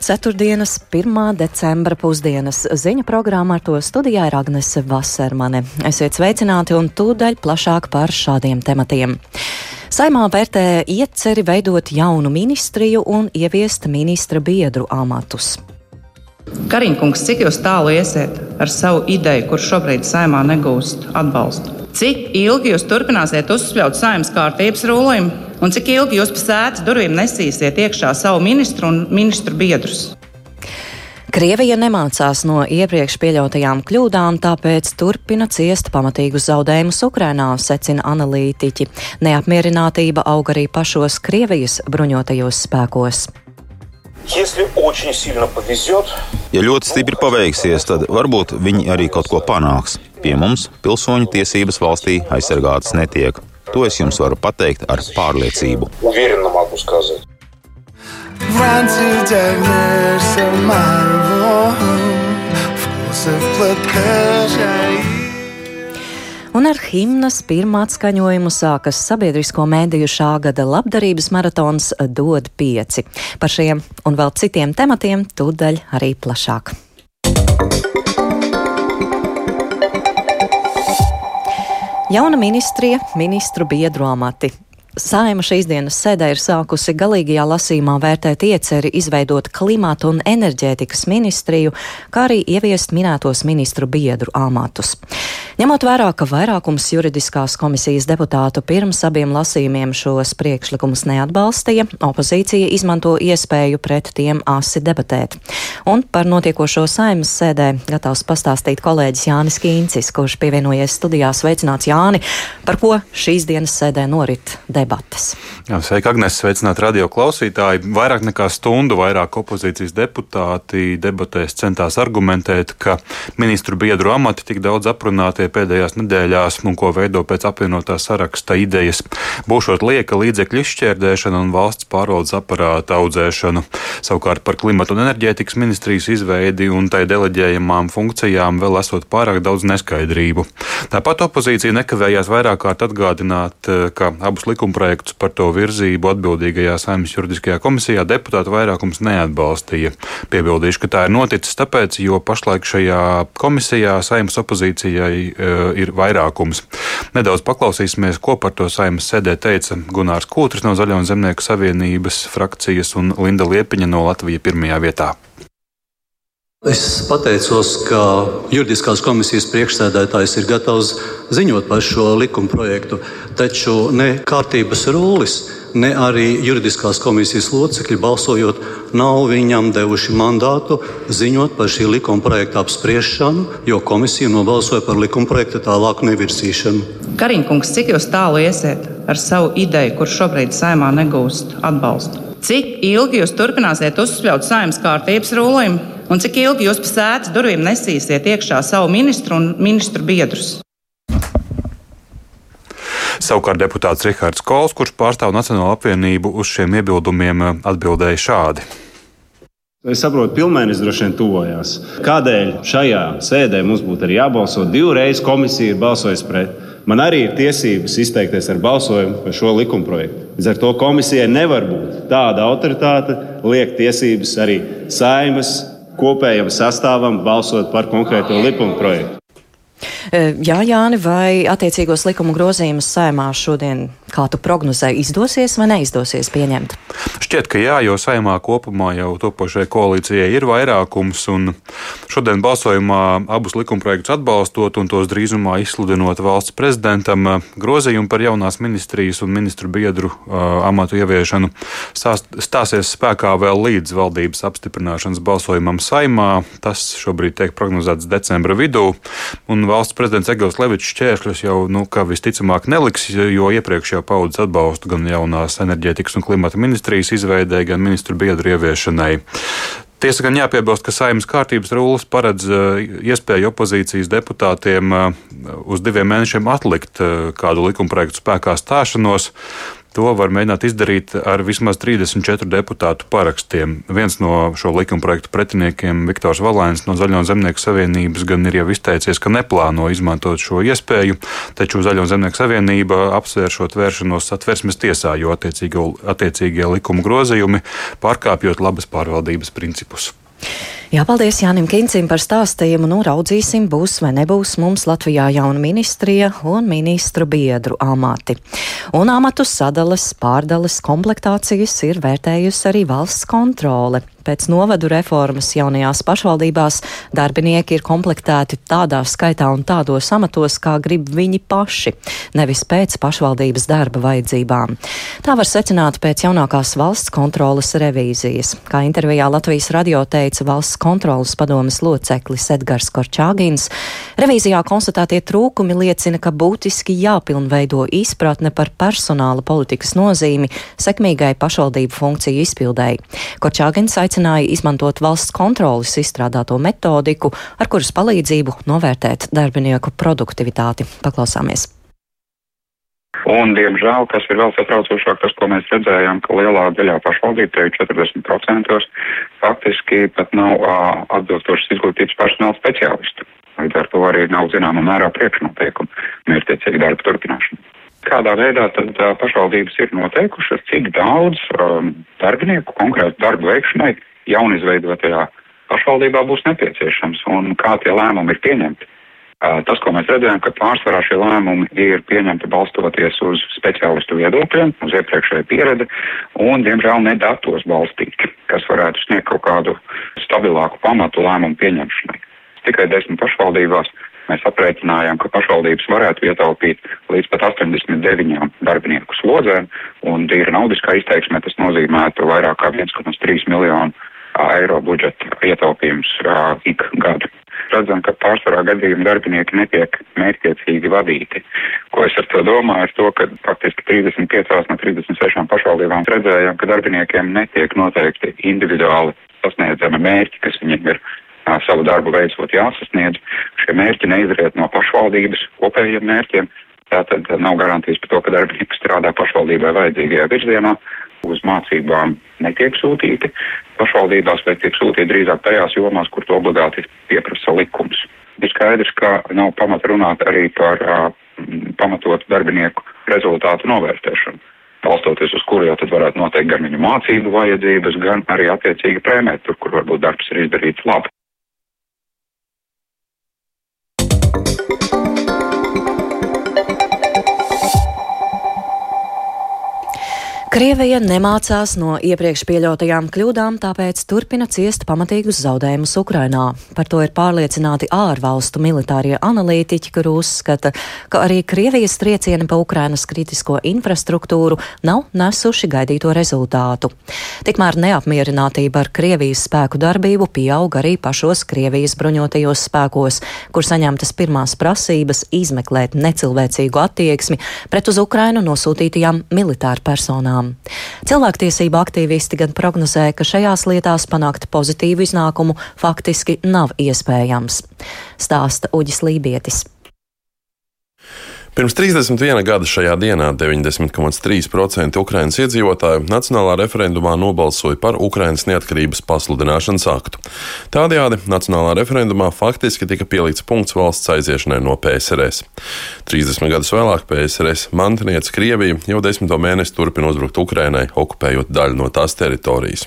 Ceturtdienas, 1. decembra pusdienas ziņu programma ar to studijā ir Agnese Vasermane. Esiet sveicināti un tūdaļ plašāk par šādiem tematiem. Saimā vērtē ieceri veidot jaunu ministriju un ieviest ministra biedru amatus. Kariņkungs, cik jūs tālu iesiet ar savu ideju, kur šobrīd saimā negūst atbalstu? Cik ilgi jūs turpināsiet uzspļaut saimnes kārtības rūlījumu? Un cik ilgi jūs pa sēdes durvīm nesīsiet iekšā savu ministru un ministru biedrus? Krievija nemācās no iepriekš pieļautajām kļūdām, tāpēc turpina ciest pamatīgus zaudējumus Ukrainā, secina analītiķi. Neapmierinātība aug arī pašos Krievijas bruņotajos spēkos. Ja ļoti stipri paveiksies, tad varbūt viņi arī kaut ko panāks. Pie mums pilsoņu tiesības valstī aizsargātas netiek. To es jums varu pateikt ar pārliecību. Un ar himnas pirmā atskaņojumu sākas sabiedrisko mēdīju šā gada labdarības maratons Dod pieci. Par šiem un vēl citiem tematiem tūdaļ arī plašāk. Jauna ministrija, ministru biedru amati. Saima šīs dienas sēdē ir sākusi galīgajā lasīmā vērtēt ieceri izveidot klimatu un enerģētikas ministriju, kā arī ieviest minētos ministru biedru amatus. Ņemot vērā, ka vairākums juridiskās komisijas deputātu pirms abiem lasījumiem šos priekšlikumus neatbalstīja, opozīcija izmanto iespēju pret tiem asi debatēt. Un par notiekošo saimas sēdē gatavs pastāstīt kolēģis Jānis Kīncis, kurš pievienojies studijās. Sveicināts Jāni, par ko šīs dienas sēdē norit debatas. Jā, sveiki, Agnēs, sveicināt radio klausītāji. Vairāk nekā stundu vairāk opozīcijas deputāti debatēs centās argumentēt, ka ministru biedru amati tik daudz aprunātie pēdējās nedēļās un ko veido pēc apvienotā saraksta idejas būšot lieka līdzekļu izšķērdēšana un valsts pārvaldes aparāta audzēšanu. Savukārt par klimatu un enerģētikas ministrijas izveidi un tai deleģējamām funkcijām vēl esot pārāk daudz neskaidrību. Tāpat opozīcija nekavējās vairāk kārt atgādināt, ka abus likumprojektus par to virzību atbildīgajā saimnes juridiskajā komisijā deputātu vairākums neatbalstīja. Piebildīšu, ka tā ir noticis tāpēc, jo pašlaik šajā komisijā saimnes opozīcijai uh, ir vairākums. Nedaudz paklausīsimies, ko par to saimnes sēdē teica Gunārs Kūtris no Zaļo un Zemnieku savienības frakcijas un Linda Liepiņa no Latvijas pirmajā vietā. Es pateicos, ka juridiskās komisijas priekšsēdētājs ir gatavs ziņot par šo likuma projektu, taču ne kārtības rūlis, ne arī juridiskās komisijas locekļi balsojot, nav viņam devuši mandātu ziņot par šī likuma projekta apspriešanu, jo komisija nobalsoja par likuma projekta tālāku nevirzīšanu. Kariņkungs, cik jūs tālu iesiet ar savu ideju, kur šobrīd saimā negūst atbalstu? Cik ilgi jūs turpināsiet uzspļaut saimnes kārtības rūlījumu? Un cik ilgi jūs pa sēdes durvīm nesīsiet iekšā savu ministru un ministru biedrus? Savukārt deputāts Rihards Kols, kurš pārstāv Nacionālo apvienību, uz šiem iebildumiem atbildēja šādi. Es saprotu, pilnvērtības droši vien tuvojās. Kādēļ šajā sēdē mums būtu arī jābalso? Divreiz komisija ir balsojusi pret. Man arī ir tiesības izteikties ar balsojumu par šo likumprojektu. Līdz ar to komisijai nevar būt tāda autoritāte, liek tiesības arī saimas kopējam sastāvam balsot par konkrēto likuma projektu. Jā, Jāni, vai attiecīgos likuma grozījumus saimā šodien, kā tu prognozēji, izdosies vai neizdosies pieņemt? Šķiet, ka jā, jo saimā kopumā jau topošajai koalīcijai ir vairākums, un šodien balsojumā abus likumprojektus atbalstot un tos drīzumā izsludinot valsts prezidentam, grozījumu par jaunās ministrijas un ministru biedru uh, amatu ieviešanu stās, stāsies spēkā vēl līdz valdības apstiprināšanas balsojumam saimā. Tas šobrīd tiek prognozēts decembra vidū, un valsts prezidents Egils Levičs šķēršļus jau nu, visticamāk neliks, jo iepriekš jau paudzes atbalstu gan jaunās enerģētikas un klimata ministrijas izveidē, gan ministru biedru ieviešanai. Tiesa gan jāpiebilst, ka saimnes kārtības rūlis paredz uh, iespēju opozīcijas deputātiem uh, uz diviem mēnešiem atlikt uh, kādu likumprojektu spēkā stāšanos. To var mēģināt izdarīt ar vismaz 34 deputātu parakstiem. Viens no šo likumprojektu pretiniekiem, Viktors Valēns no Zaļo zemnieku savienības, gan ir jau izteicies, ka neplāno izmantot šo iespēju, taču Zaļo zemnieku savienība apsvēršot vēršanos satversmes tiesā, jo attiecīgie likuma grozījumi pārkāpjot labas pārvaldības principus. Jā, paldies Jānim Kincim par stāstījumu. Nu, raudzīsim, būs vai nebūs mums Latvijā jauna ministrija un ministru biedru amati. Un amatu sadales, pārdales, komplektācijas ir vērtējusi arī valsts kontrole. Pēc novadu reformas jaunajās pašvaldībās darbinieki ir komplektēti tādā skaitā un tādos amatos, kā grib viņi paši, nevis pēc pašvaldības darba vajadzībām. Tā var secināt pēc jaunākās valsts kontrolas revīzijas. Kā intervijā Latvijas radio teica valsts kontrolas padomas loceklis Edgars Korčāgins, revīzijā konstatētie trūkumi liecina, ka būtiski jāpilnveido izpratne par personāla politikas nozīmi sekmīgai pašvaldību funkciju izpildēji. Korčāgins aicināja izmantot valsts kontrolas izstrādāto metodiku, ar kuras palīdzību novērtēt darbinieku produktivitāti. Paklausāmies! Un, diemžēl, kas ir vēl satraucošāk, tas, ko mēs redzējām, ka lielā daļā pašvaldību, te 40%, faktiski pat nav uh, atbilstošas izglītības personāla speciālistu. Līdz ar to arī nav zināma mērā priekšnoteikumu mērķtiecīgi darba turpināšanu kādā veidā tad uh, pašvaldības ir noteikušas, cik daudz um, darbinieku konkrētu darbu veikšanai jaunizveidotajā pašvaldībā būs nepieciešams un kā tie lēmumi ir pieņemti. Uh, tas, ko mēs redzējām, ka pārsvarā šie lēmumi ir pieņemti balstoties uz speciālistu viedokļiem, uz iepriekšēju pieredzi un, diemžēl, ne datos balstīti, kas varētu sniegt kaut kādu stabilāku pamatu lēmumu pieņemšanai. Tikai desmit pašvaldībās Mēs aprēķinājām, ka pašvaldības varētu ietaupīt līdz pat 89 darbinieku slodzēm, un tīri naudiskā izteiksmē tas nozīmētu vairāk kā 1,3 miljonu eiro budžeta ietaupījums uh, ik gadu. Redzam, ka pārsvarā gadījumā darbinieki netiek mērķtiecīgi vadīti. Ko es ar to domāju? Ar to, ka faktiski 35 no 36 pašvaldībām redzējām, ka darbiniekiem netiek noteikti individuāli sasniedzami mērķi, kas viņiem ir savu darbu veicot jāsasniedz. Šie mērķi neizriet no pašvaldības kopējiem mērķiem. Tātad nav garantijas par to, ka darbinieki strādā pašvaldībai vajadzīgajā virzienā. Uz mācībām netiek sūtīti pašvaldībās, bet tiek sūtīti drīzāk tajās jomās, kur to obligāti pieprasa likums. Ir skaidrs, ka nav pamata runāt arī par uh, pamatotu darbinieku rezultātu novērtēšanu balstoties uz kuru jau tad varētu noteikt gan viņu mācību vajadzības, gan arī attiecīgi prēmēt tur, kur varbūt darbs ir izdarīts labi. Krievija nemācās no iepriekš pieļautajām kļūdām, tāpēc turpina ciest pamatīgus zaudējumus Ukrainā. Par to ir pārliecināti ārvalstu militārie analītiķi, kur uzskata, ka arī Krievijas triecieni pa Ukrainas kritisko infrastruktūru nav nesuši gaidīto rezultātu. Tikmēr neapmierinātība ar Krievijas spēku darbību pieauga arī pašos Krievijas bruņotajos spēkos, kur saņemtas pirmās prasības izmeklēt necilvēcīgu attieksmi pret uz Ukrainu nosūtītajām militāru personām lietām. Cilvēktiesība aktīvisti gan prognozē, ka šajās lietās panākt pozitīvu iznākumu faktiski nav iespējams. Stāsta Uģis Lībietis. Pirms 31 gada šajā dienā 90,3% Ukraiņas iedzīvotāju nacionālā referendumā nobalsoja par Ukraiņas neatkarības pasludināšanas aktu. Tādējādi nacionālā referendumā faktiski tika pielikts punkts valsts aiziešanai no PSRS. 30 gadus vēlāk PSRS mantiniece Krievija jau desmito mēnesi turpina uzbrukt Ukraiņai, okupējot daļu no tās teritorijas.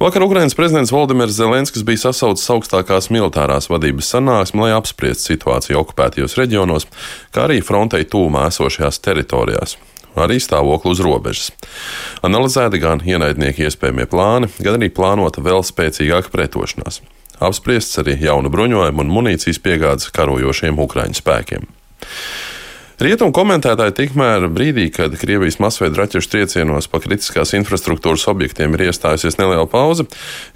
Vakar Ukrainas prezidents Valdemirs Zelenskis bija sasaucis augstākās militārās vadības sanāksmi, lai apspriestu situāciju okupētajos reģionos, kā arī frontei tūmā esošajās teritorijās arī stāvokli uz robežas. Analizēti gan ienaidnieku iespējamie plāni, gan arī plānota vēl spēcīgāka pretošanās. Apspriests arī jaunu bruņojumu un munīcijas piegādes karojošiem Ukraiņu spēkiem. Rietumu komentētāji tikmēr brīdī, kad Krievijas masveida raķešu triecienos pa kritiskās infrastruktūras objektiem ir iestājusies neliela pauze,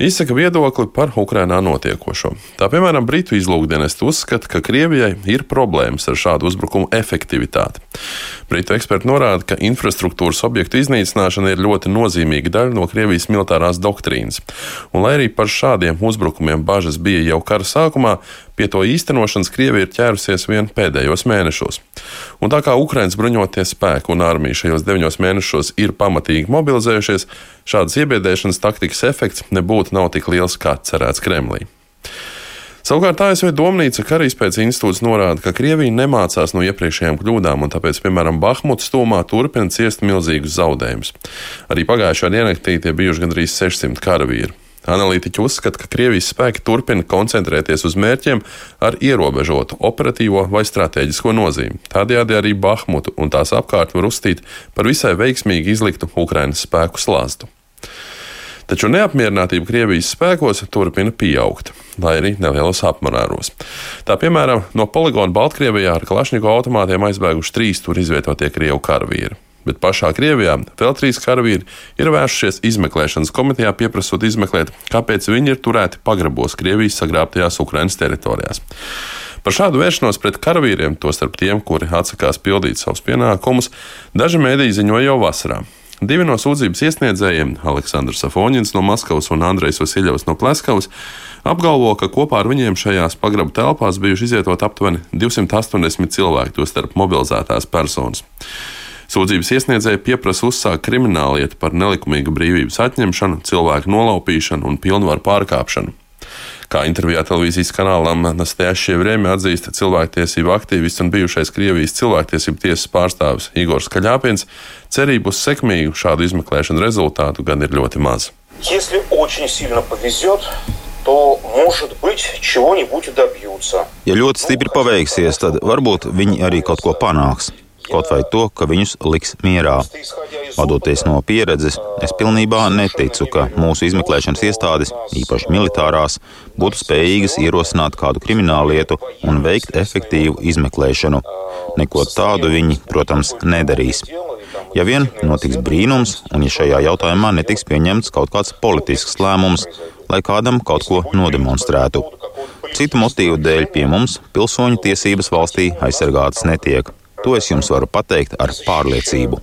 izsaka viedokli par Ukrainā notiekošo. Tā piemēram, Britu izlūkdienests uzskata, ka Krievijai ir problēmas ar šādu uzbrukumu efektivitāti. Britu eksperti norāda, ka infrastruktūras objektu iznīcināšana ir ļoti nozīmīga daļa no Krievijas militārās doktrīnas, un lai arī par šādiem uzbrukumiem bažas bija jau kara sākumā, pie to īstenošanas Krievija ir ķērusies vien pēdējos mēnešos. Un tā kā Ukraiņas bruņotie spēki un armija šajos deviņos mēnešos ir pamatīgi mobilizējušies, šādas iebiedēšanas taktikas efekts nebūtu nav tik liels kā cerēts Kremlī. Savukārt ASV Domnīca Karaspējas institūts norāda, ka Krievija nemācās no iepriekšējām kļūdām, un tāpēc, piemēram, Bahmutas stūmā turpina ciest milzīgus zaudējumus. Arī pagājušā diennaktī tie bijuši gandrīz 600 karavīri. Analītiķi uzskata, ka Krievijas spēki turpina koncentrēties uz mērķiem ar ierobežotu operatīvo vai strateģisko nozīmi. Tādējādi arī Bahmutu un tās apkārt var uzstīt par visai veiksmīgi izliktu Ukrainas spēku slāstu. Taču neapmierinātība Krievijas spēkos turpina pieaugt, lai arī nelielos apmēros. Tā piemēram, no poligona Baltkrievijā ar Kalašņiku automātiem aizbēguši trīs tur izvietotie krievu karavīri. Bet pašā Krievijā vēl trīs karavīri ir vērsušies izmeklēšanas komitejā, pieprasot izmeklēt, kāpēc viņi ir turēti pagrabos Krievijas sagrābtajās Ukrainas teritorijās. Par šādu vēršanos pret karavīriem, tostarp tiem, kuri atsakās pildīt savus pienākumus, daži mēdīji ziņoja jau vasarā. Divi no sūdzības iesniedzējiem, Aleksandrs Afoņins no Maskavas un Andrejs Vasiljovs no Pleskavas, apgalvo, ka kopā ar viņiem šajās pagraba telpās bijuši izvietot aptuveni 280 cilvēki, tostarp mobilizētās personas. Sūdzības iesniedzēji pieprasa uzsākt krimināllietu par nelikumīgu brīvības atņemšanu, cilvēku nolaupīšanu un pilnvaru pārkāpšanu. Kā intervijā televīzijas kanālam Nastēšie Vrēmi atzīst cilvēktiesību aktīvists un bijušais Krievijas cilvēktiesību tiesas pārstāvis Igors Kaļāpins, cerību uz sekmīgu šādu izmeklēšanu rezultātu gan ir ļoti maz. Если очень сильно повезет, то, может быть, чего-нибудь добьются. Ja ļoti stipri paveiksies, tad varbūt viņi arī kaut ko panāks kaut vai to, ka viņus liks mierā. Vadoties no pieredzes, es pilnībā neticu, ka mūsu izmeklēšanas iestādes, īpaši militārās, būtu spējīgas ierosināt kādu kriminālu lietu un veikt efektīvu izmeklēšanu. Neko tādu viņi, protams, nedarīs. Ja vien notiks brīnums, un ja šajā jautājumā netiks pieņemts kaut kāds politisks lēmums, lai kādam kaut ko nodemonstrētu. Citu motīvu dēļ pie mums pilsoņu tiesības valstī aizsargātas netiek. To es jums varu pateikt ar pārliecību.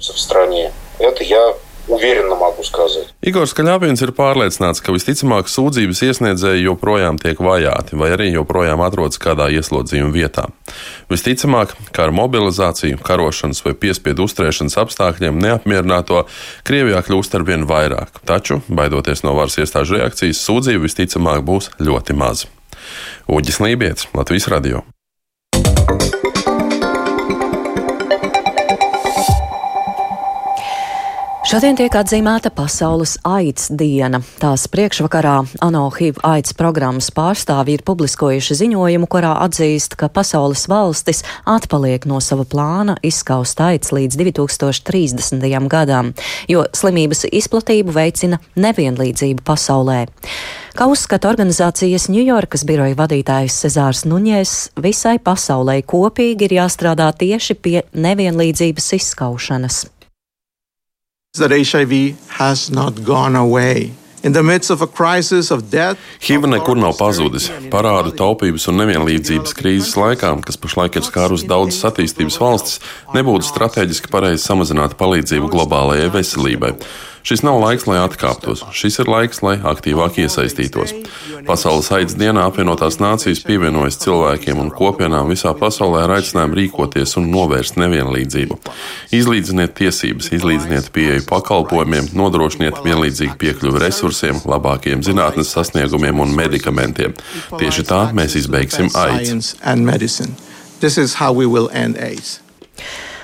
Igors Kaļāpins ir pārliecināts, ka visticamāk sūdzības iesniedzēji joprojām tiek vajāti vai arī joprojām atrodas kādā ieslodzījuma vietā. Visticamāk, kā ar mobilizāciju, karošanas vai piespiedu uzturēšanas apstākļiem neapmierināto Krievijā kļūst ar vien vairāk, taču, baidoties no varas iestāžu reakcijas, sūdzību visticamāk būs ļoti maz. Uģis Lībijams, Latvijas Radio. Šodien tiek atzīmēta Pasaules AIDS diena. Tās priekšvakarā ANO HIV AIDS programmas pārstāvji ir publiskojuši ziņojumu, kurā atzīst, ka pasaules valstis atpaliek no sava plāna izskaust AIDS līdz 2030. gadam, jo slimības izplatību veicina nevienlīdzība pasaulē. Kā uzskata organizācijas Ņujorkas biroja vadītājs Cezārs Nuņēs, visai pasaulē kopīgi ir jāstrādā tieši pie nevienlīdzības izskaušanas HIV has not gone away. HIV nekur nav pazudis. Parādu, taupības un nevienlīdzības krīzes laikā, kas pašlaik ir skārus daudzas attīstības valstis, nebūtu strateģiski pareizi samazināt palīdzību globālajai veselībai. Šis nav laiks, lai atkāptos, šis ir laiks, lai aktīvāk iesaistītos. Pasaules aids dienā apvienotās nācijas pievienojas cilvēkiem un kopienām visā pasaulē ar aicinājumu rīkoties un novērst nevienlīdzību. Izlīdziniet tiesības, izlīdziniet pieeju pakalpojumiem, nodrošiniet vienlīdzīgu piekļuvi resursiem, labākiem zinātnes sasniegumiem un medikamentiem. Tieši tā mēs izbeigsim aids. This is how we will end AIDS.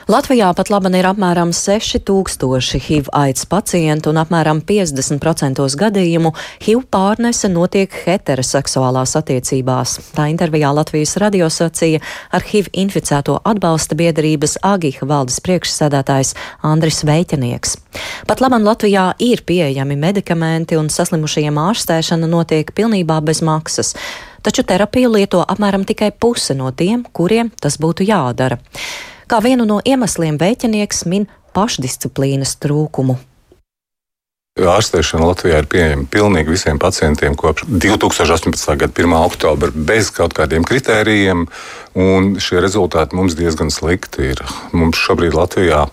Latvijā pat laban ir apmēram 6000 HIV aids pacientu un apmēram 50% gadījumu HIV pārnese notiek heteroseksuālās attiecībās. Tā intervijā Latvijas radio sacīja ar HIV inficēto atbalsta biedrības Agiha valdes priekšsēdētājs Andris Veitinieks. Pat laban Latvijā ir pieejami medikamenti un saslimušajiem ārstēšana notiek pilnībā bez maksas taču terapiju lieto apmēram tikai puse no tiem, kuriem tas būtu jādara. Kā vienu no iemesliem vēķinieks min pašdisciplīnas trūkumu. Ārstēšana Latvijā ir pieejama pilnīgi visiem pacientiem kopš 2018. gada 1. oktobra bez kaut kādiem kritērijiem, un šie rezultāti mums diezgan slikti ir. Mums šobrīd Latvijā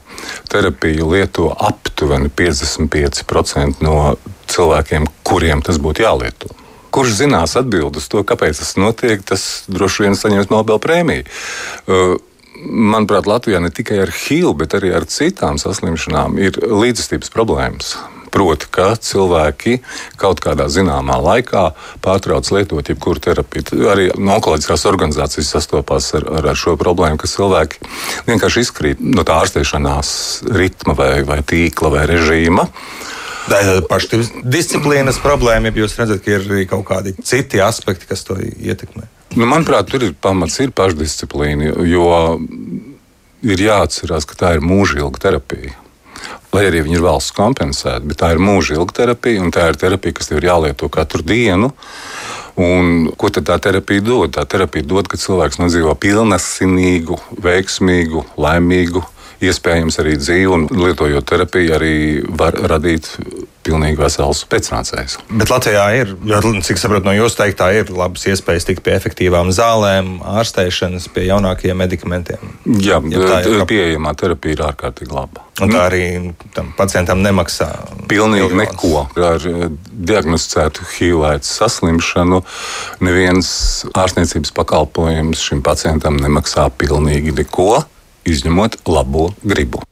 terapiju lieto aptuveni 55% no cilvēkiem, kuriem tas būtu jālieto. Kurš zinās atbildus to, kāpēc tas notiek, tas droši vien saņems Nobel prēmiju. Uh, manuprāt, Latvijā ne tikai ar HIV, bet arī ar citām saslimšanām ir līdzjūtības problēmas. Proti, ka cilvēki kaut kādā zināmā laikā pārtrauc lietot jebkuru terapiju. Arī onkoloģiskās organizācijas sastopas ar, ar, ar šo problēmu, ka cilvēki vienkārši izkrīt no tā ārstēšanās ritma vai, vai tīkla vai režīma. Pašdisciplīnas problēma, ja jūs redzat, ka ir kaut kādi citi aspekti, kas to ietekmē. Nu, manuprāt, tur ir pamats, ir pašdisciplīna, jo ir jāatcerās, ka tā ir mūžīga terapija. Lai arī viņi ir valsts kompensēti, bet tā ir mūžīga terapija, un tā ir terapija, kas tev ir jālieto katru dienu. Un, ko tad tā terapija dod? Tā terapija dod, ka cilvēks nodzīvo pilnasinīgu, veiksmīgu, laimīgu iespējams arī dzīve, un lietojot terapiju, arī var radīt pilnīgi vesels pēcnācējs. Bet Latvijā ir, cik saprotu no jūsu teiktā, ir labas iespējas tikt pie efektīvām zālēm, ārstēšanas, pie jaunākajiem medikamentiem. Jā, ja tā ir pieejamā terapija ir ārkārtīgi laba. Un tā arī tam pacientam nemaksā. Pilnīgi neko. Ar eh, diagnosticētu HIV saslimšanu neviens ārstniecības pakalpojums šim pacientam nemaksā pilnīgi neko izņemot labo gribu.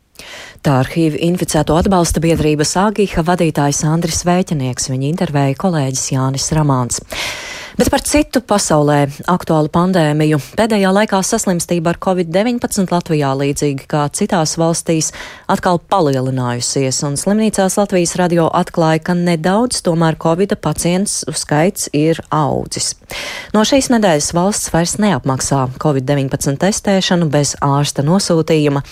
Tā arhīva inficēto atbalsta biedrības Agīha vadītājs Andris Vēķinieks, viņa intervēja kolēģis Jānis Ramāns. Bet par citu pasaulē aktuālu pandēmiju. Pēdējā laikā saslimstība ar covid-19 Latvijā līdzīgi kā citās valstīs atkal palielinājusies, un slimnīcās Latvijas radio atklāja, ka nedaudz tomēr covid pacients skaits ir audzis. No šīs nedēļas valsts vairs neapmaksā covid-19 testēšanu bez ārsta nosūtījuma,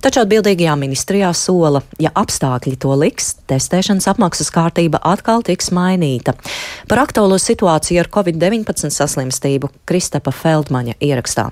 taču atbildīgajā ministrijā sola, ja apstākļi to liks, testēšanas apmaksas kārtība atkal tiks mainīta. Par aktuālo situāciju ar covid Covid-19 saslimstību Kristapa Feldmaņa ierakstā.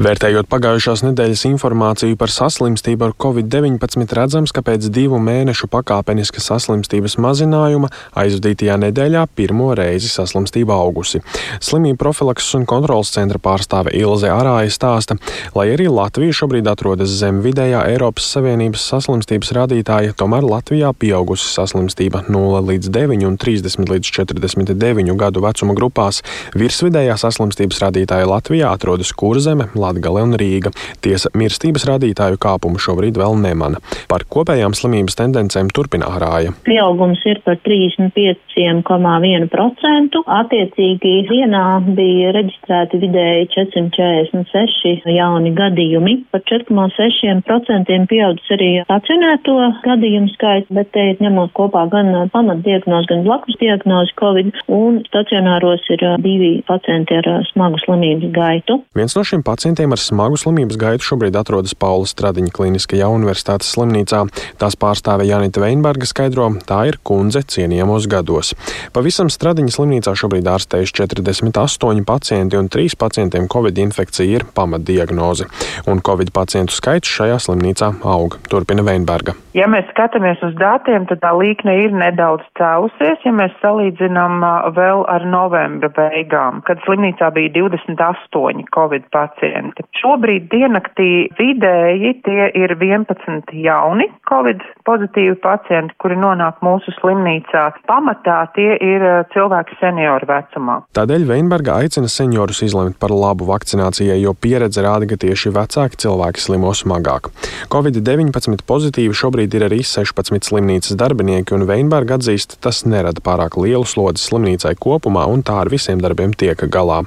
Vērtējot pagājušās nedēļas informāciju par saslimstību ar covid-19, redzams, ka pēc divu mēnešu pakāpeniska saslimstības mazinājuma aizvadītajā nedēļā pirmo reizi saslimstība augusi. Slimību profilakses un kontrolas centra pārstāve Ilze Arāja stāsta, lai arī Latvija šobrīd atrodas zem vidējā Eiropas Savienības saslimstības rādītāja, tomēr Latvijā pieaugusi saslimstība 0 līdz 9 un 30 līdz 49 gadu vecuma grupās. Virsvidējā saslimstības rādītāja Latvijā atrodas Kurzeme, Latgale un Rīga. Tiesa mirstības rādītāju kāpumu šobrīd vēl nemana. Par kopējām slimības tendencēm turpina Arāja. Pieaugums ir par 35,1%. Attiecīgi dienā bija reģistrēti vidēji 446 jauni gadījumi. Par 4,6% pieaudzis arī stacionēto gadījumu skaits, bet te ir ņemot kopā gan pamatdiagnozi, gan blakus diagnozi Covid, un stacionāros ir divi pacienti ar smagu slimības gaitu. Viens no šiem pacientiem pacientiem ar smagu slimības gaitu šobrīd atrodas Paula Stradiņa Kliniskajā universitātes slimnīcā. Tās pārstāve Janita Veinberga skaidro, tā ir kundze cienījamos gados. Pavisam Stradiņa slimnīcā šobrīd ārstējuši 48 pacienti un 3 pacientiem Covid infekcija ir pamatdiagnoze. Un Covid pacientu skaits šajā slimnīcā aug, turpina Veinberga. Ja mēs skatāmies uz datiem, tad tā līkne ir nedaudz cēlusies, ja mēs salīdzinām vēl ar novembra beigām, kad slimnīcā bija 28 Covid pacienti pacienti. Šobrīd diennaktī vidēji tie ir 11 jauni Covid pozitīvi pacienti, kuri nonāk mūsu slimnīcā. Pamatā tie ir eh, cilvēki senioru vecumā. Tādēļ Veinberga aicina seniorus izlemt par labu vakcinācijai, jo pieredze rāda, ka tieši vecāki cilvēki slimo smagāk. Covid-19 pozitīvi šobrīd ir arī 16 slimnīcas darbinieki, un Veinberga atzīst, tas nerada pārāk lielu slodzi slimnīcai kopumā, un tā ar visiem darbiem tiek galā.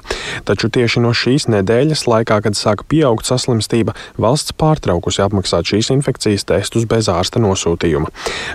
Taču tieši no šīs nedēļas laikā, kad sāka pieaugt saslimstība, valsts pārtraukusi apmaksāt šīs infekcijas testus bez ārsta nosūtījuma.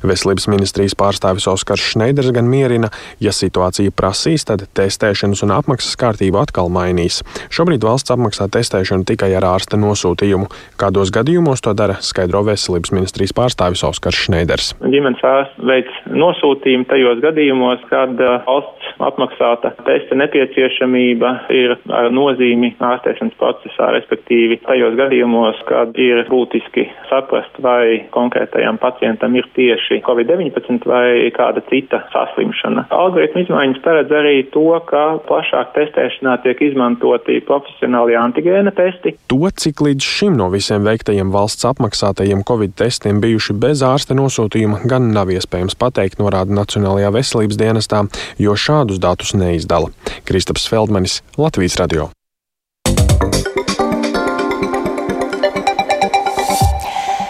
Veselības ministrijas pārstāvis Oskars Šneiders gan mierina, ja situācija prasīs, tad testēšanas un apmaksas kārtību atkal mainīs. Šobrīd valsts apmaksā testēšanu tikai ar ārsta nosūtījumu. Kādos gadījumos to dara, skaidro Veselības ministrijas pārstāvis Oskars Šneiders. Ģimenes ārsts veids nosūtījumu tajos gadījumos, kad uh, valsts apmaksāta testa nepieciešamība ir ar nozīmi ārstēšanas procesā procesā, respektīvi tajos gadījumos, kad ir būtiski saprast, vai konkrētajam pacientam ir tieši COVID-19 vai kāda cita saslimšana. Algoritmu izmaiņas paredz arī to, ka plašāk testēšanā tiek izmantoti profesionāli antigēna testi. To, cik līdz šim no visiem veiktajiem valsts apmaksātajiem Covid testiem bijuši bez ārsta nosūtījuma, gan nav iespējams pateikt, norāda Nacionālajā veselības dienestā, jo šādus datus neizdala. Kristaps Feldmanis, Latvijas radio.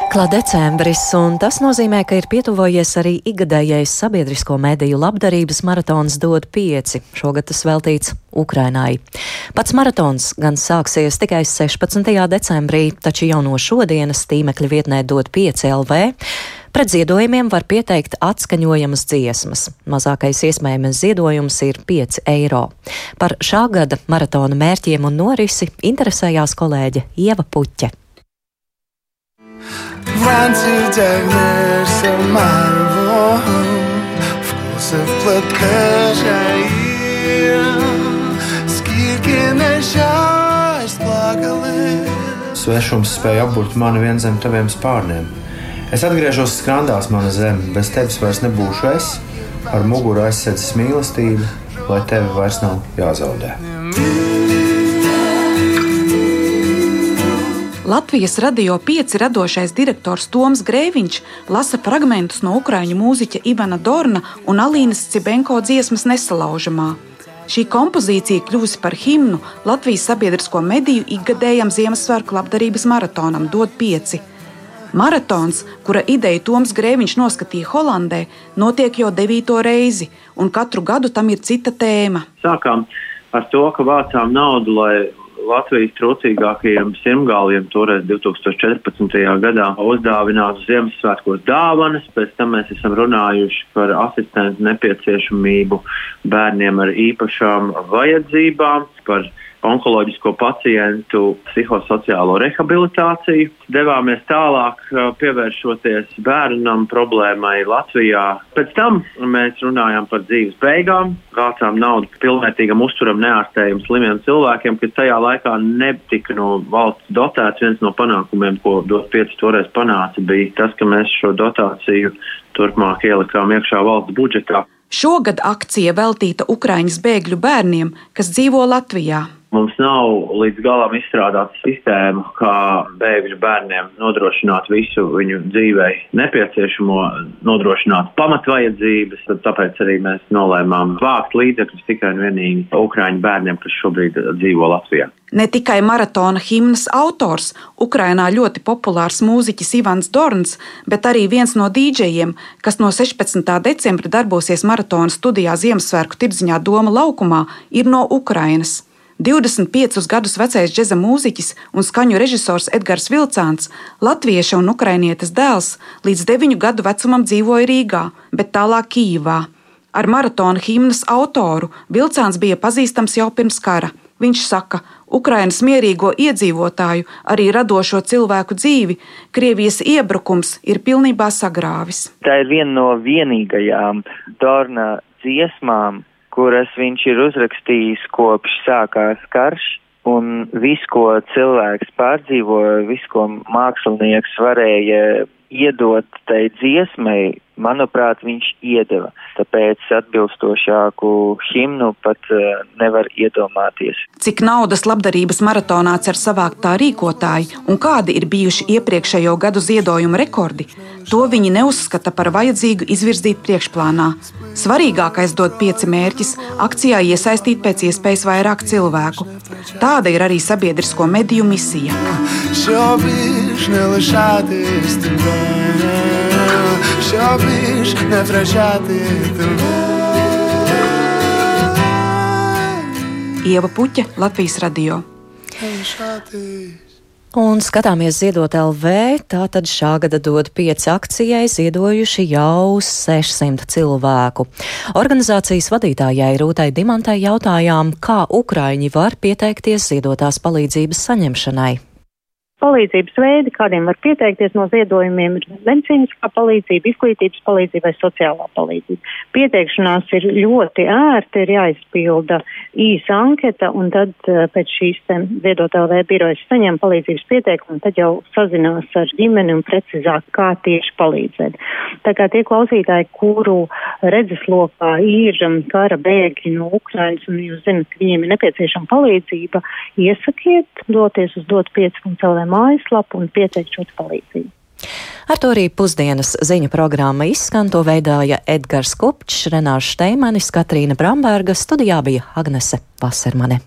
Klāt decembris, un tas nozīmē, ka ir pietuvojies arī ikgadējais sabiedrisko mediju labdarības maratons dod pieci. Šogad tas veltīts Ukrainai. Pats maratons gan sāksies tikai 16. decembrī, taču jau no šodienas tīmekļa vietnē dod 5 LV. Pret ziedojumiem var pieteikt atskaņojamas dziesmas. Mazākais iespējamais ziedojums ir 5 eiro. Par šā gada maratona mērķiem un norisi interesējās kolēģe Ieva Puķe Вранці тягнешся марвом, вкуси вплетеш скільки нещасть плакали. Svešums spēja apburt mani vien zem taviem spārniem. Es atgriežos skrandās, mana zeme, bez tevis vairs nebūšu es, ar muguru aizsedzis mīlestību, lai tevi vairs nav jāzaudē. Latvijas radio pieci radošais direktors Toms Grēviņš lasa fragmentus no ukrāņu mūziķa Ivana Dorna un Alīnas Cibenko dziesmas Nesalaužamā. Šī kompozīcija kļūsi par himnu Latvijas sabiedrisko mediju ikgadējam Ziemassvētku labdarības maratonam Dod pieci. Maratons, kura ideju Toms Grēviņš noskatīja Holandē, notiek jau devīto reizi, un katru gadu tam ir cita tēma. Sākām ar to, ka vācām naudu, lai Latvijas trūcīgākajiem simgāliem toreiz 2014. gadā uzdāvinātu Ziemassvētkos dāvanas, pēc tam mēs esam runājuši par asistentu nepieciešamību bērniem ar īpašām vajadzībām, par onkoloģisko pacientu psihosociālo rehabilitāciju. Devāmies tālāk, pievēršoties bērnam problēmai Latvijā. Pēc tam mēs runājām par dzīves beigām, vācām naudu pilnvērtīgam uzturam neārstējam slimiem cilvēkiem, kas tajā laikā netika no valsts dotēts. Viens no panākumiem, ko dot pieci toreiz panāca, bija tas, ka mēs šo dotāciju turpmāk ielikām iekšā valsts budžetā. Šogad akcija veltīta Ukraiņas bēgļu bērniem, kas dzīvo Latvijā. Mums nav līdz galam izstrādāta sistēma, kā bēgļu bērniem nodrošināt visu viņu dzīvei nepieciešamo, nodrošināt pamatvajadzības. Tāpēc arī mēs nolēmām vākt līdzekļus tikai un vienīgi Ukrāņu bērniem, kas šobrīd dzīvo Latvijā. Ne tikai maratona himnas autors, Ukrainā ļoti populārs mūziķis Ivans Dorns, bet arī viens no dīdžejiem, kas no 16. decembra darbosies maratona studijā Ziemassvētku tirdziņā Doma laukumā, ir no Ukrainas. 25 gadus vecais džēza mūziķis un skaņu režisors Edgars Vilcāns, latvieša un ukrainietes dēls, līdz 9 gadu vecumam dzīvoja Rīgā, bet tālāk Kīvā. Ar maratona himnas autoru Vilcāns bija pazīstams jau pirms kara. Viņš saka, Ukrainas mierīgo iedzīvotāju, arī radošo cilvēku dzīvi, Krievijas iebrukums ir pilnībā sagrāvis. Tā ir viena no vienīgajām Dorna dziesmām, kuras viņš ir uzrakstījis kopš sākās karš. Un viss, ko cilvēks pārdzīvoja, viss, ko mākslinieks varēja iedot tai dziesmai, manuprāt, viņš iedeva. Tāpēc atbilstošāku himnu pat uh, nevar iedomāties. Cik naudas labdarības maratonā cer savākt tā rīkotāji un kādi ir bijuši iepriekšējo gadu ziedojumu rekordi, to viņi neuzskata par vajadzīgu izvirzīt priekšplānā. Svarīgākais dod pieci mērķis - akcijā iesaistīt pēc iespējas vairāk cilvēku. Tāda ir arī sabiedrisko mediju misija. Šobrīd nelaišāties tikai. тебе щоб більш не втрачати тебе. Ieva Puķa, Latvijas radio. Un skatāmies ziedot LV, tātad šā gada dod pieci akcijai, ziedojuši jau 600 cilvēku. Organizācijas vadītājai Rūtai Dimantai jautājām, kā Ukraiņi var pieteikties ziedotās palīdzības saņemšanai. Palīdzības veidi, kādiem var pieteikties no ziedojumiem, ir medicīniskā palīdzība, izglītības palīdzība vai sociālā palīdzība. Pieteikšanās ir ļoti ērti, ir jāizpilda īsa anketa, un tad eh, pēc šīs ziedotājā birojas saņem palīdzības pieteikumu, tad jau sazinās ar ģimeni un precizāk, kā tieši palīdzēt. Tā kā tie klausītāji, kuru redzeslokā ir um, kara bēgļi no Ukrainas, un jūs zinat, ka viņiem ir nepieciešama palīdzība, iesakiet doties uz dot 5.lm mājaslapu un pieteikt šo palīdzību. Ar to arī pusdienas ziņu programma izskan. To veidoja Edgars Kupčs, Renārs Šteimanis, Katrīna Bramberga, studijā bija Agnese Vasermane.